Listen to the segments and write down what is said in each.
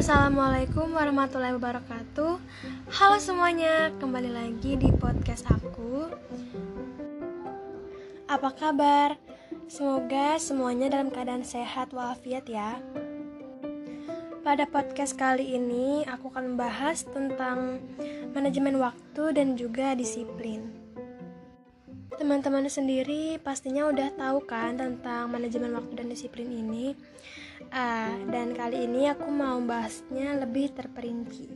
Assalamualaikum warahmatullahi wabarakatuh Halo semuanya, kembali lagi di podcast aku Apa kabar? Semoga semuanya dalam keadaan sehat walafiat ya Pada podcast kali ini aku akan membahas tentang manajemen waktu dan juga disiplin Teman-teman sendiri pastinya udah tahu kan tentang manajemen waktu dan disiplin ini. Uh, dan kali ini aku mau bahasnya lebih terperinci.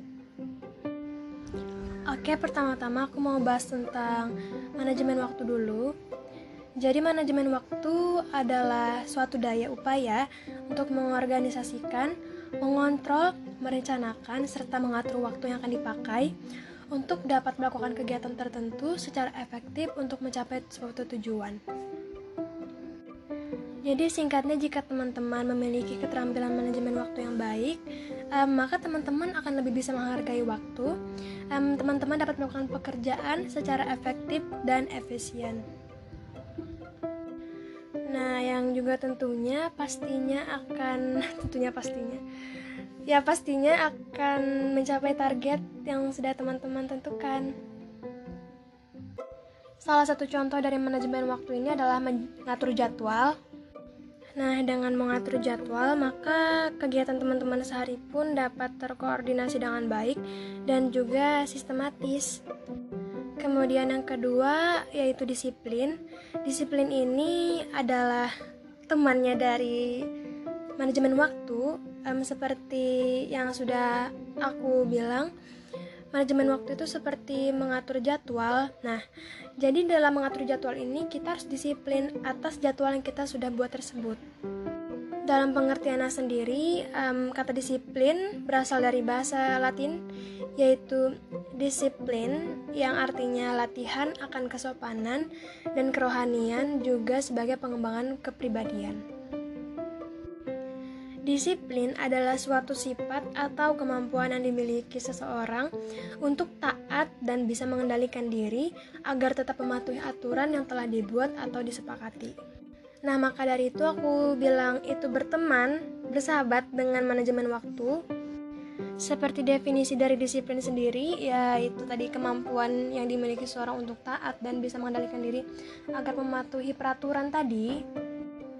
Oke, pertama-tama aku mau bahas tentang manajemen waktu dulu. Jadi manajemen waktu adalah suatu daya upaya untuk mengorganisasikan, mengontrol, merencanakan, serta mengatur waktu yang akan dipakai untuk dapat melakukan kegiatan tertentu secara efektif untuk mencapai suatu tujuan. Jadi singkatnya jika teman-teman memiliki keterampilan manajemen waktu yang baik, um, maka teman-teman akan lebih bisa menghargai waktu. teman teman-teman dapat melakukan pekerjaan secara efektif dan efisien. Nah, yang juga tentunya pastinya akan tentunya pastinya ya pastinya akan mencapai target yang sudah teman-teman tentukan. Salah satu contoh dari manajemen waktu ini adalah mengatur jadwal. Nah, dengan mengatur jadwal, maka kegiatan teman-teman sehari pun dapat terkoordinasi dengan baik dan juga sistematis. Kemudian yang kedua yaitu disiplin. Disiplin ini adalah temannya dari manajemen waktu um, seperti yang sudah aku bilang manajemen waktu itu seperti mengatur jadwal. Nah, jadi dalam mengatur jadwal ini kita harus disiplin atas jadwal yang kita sudah buat tersebut. Dalam pengertiannya sendiri, um, kata disiplin berasal dari bahasa Latin, yaitu disiplin yang artinya latihan akan kesopanan dan kerohanian juga sebagai pengembangan kepribadian. Disiplin adalah suatu sifat atau kemampuan yang dimiliki seseorang untuk taat dan bisa mengendalikan diri agar tetap mematuhi aturan yang telah dibuat atau disepakati. Nah, maka dari itu aku bilang itu berteman, bersahabat dengan manajemen waktu. Seperti definisi dari disiplin sendiri, yaitu tadi kemampuan yang dimiliki seorang untuk taat dan bisa mengendalikan diri agar mematuhi peraturan tadi.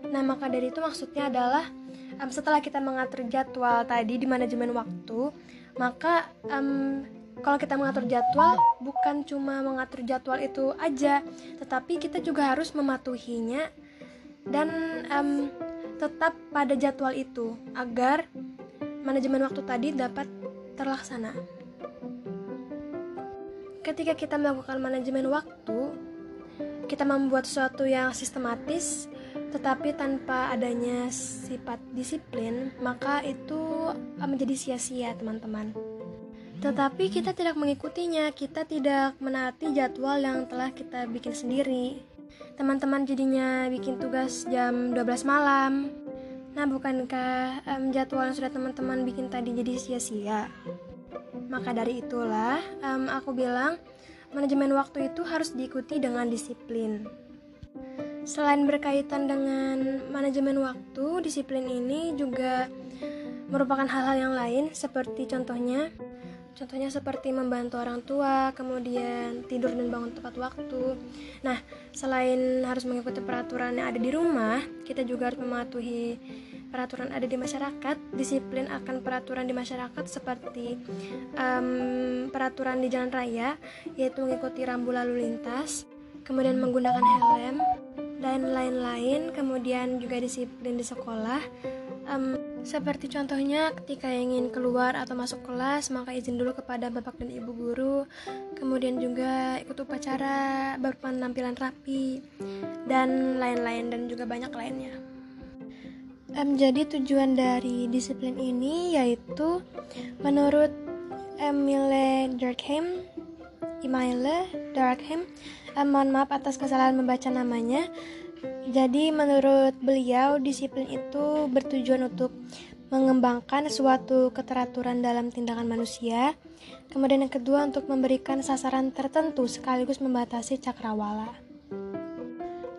Nah, maka dari itu maksudnya adalah um, setelah kita mengatur jadwal tadi di manajemen waktu maka um, kalau kita mengatur jadwal bukan cuma mengatur jadwal itu aja tetapi kita juga harus mematuhinya dan um, tetap pada jadwal itu agar manajemen waktu tadi dapat terlaksana. Ketika kita melakukan manajemen waktu kita membuat sesuatu yang sistematis tetapi tanpa adanya sifat disiplin, maka itu eh, menjadi sia-sia, teman-teman. Tetapi kita tidak mengikutinya, kita tidak menaati jadwal yang telah kita bikin sendiri. Teman-teman jadinya bikin tugas jam 12 malam. Nah, bukankah um, jadwal yang sudah teman-teman bikin tadi jadi sia-sia? Maka dari itulah um, aku bilang manajemen waktu itu harus diikuti dengan disiplin. Selain berkaitan dengan manajemen waktu, disiplin ini juga merupakan hal-hal yang lain seperti contohnya Contohnya seperti membantu orang tua, kemudian tidur dan bangun tepat waktu. Nah, selain harus mengikuti peraturan yang ada di rumah, kita juga harus mematuhi peraturan ada di masyarakat, disiplin akan peraturan di masyarakat seperti um, peraturan di jalan raya, yaitu mengikuti rambu lalu lintas, kemudian menggunakan helm, dan lain-lain kemudian juga disiplin di sekolah. Um, seperti contohnya ketika ingin keluar atau masuk kelas maka izin dulu kepada bapak dan ibu guru. Kemudian juga ikut upacara berpenampilan rapi dan lain-lain dan juga banyak lainnya. Um, jadi tujuan dari disiplin ini yaitu menurut Emile Durkheim Emile Durkheim eh, mohon maaf atas kesalahan membaca namanya. Jadi menurut beliau disiplin itu bertujuan untuk mengembangkan suatu keteraturan dalam tindakan manusia. Kemudian yang kedua untuk memberikan sasaran tertentu sekaligus membatasi cakrawala.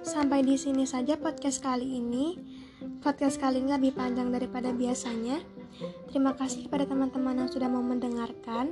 Sampai di sini saja podcast kali ini. Podcast kali ini lebih panjang daripada biasanya. Terima kasih kepada teman-teman yang sudah mau mendengarkan.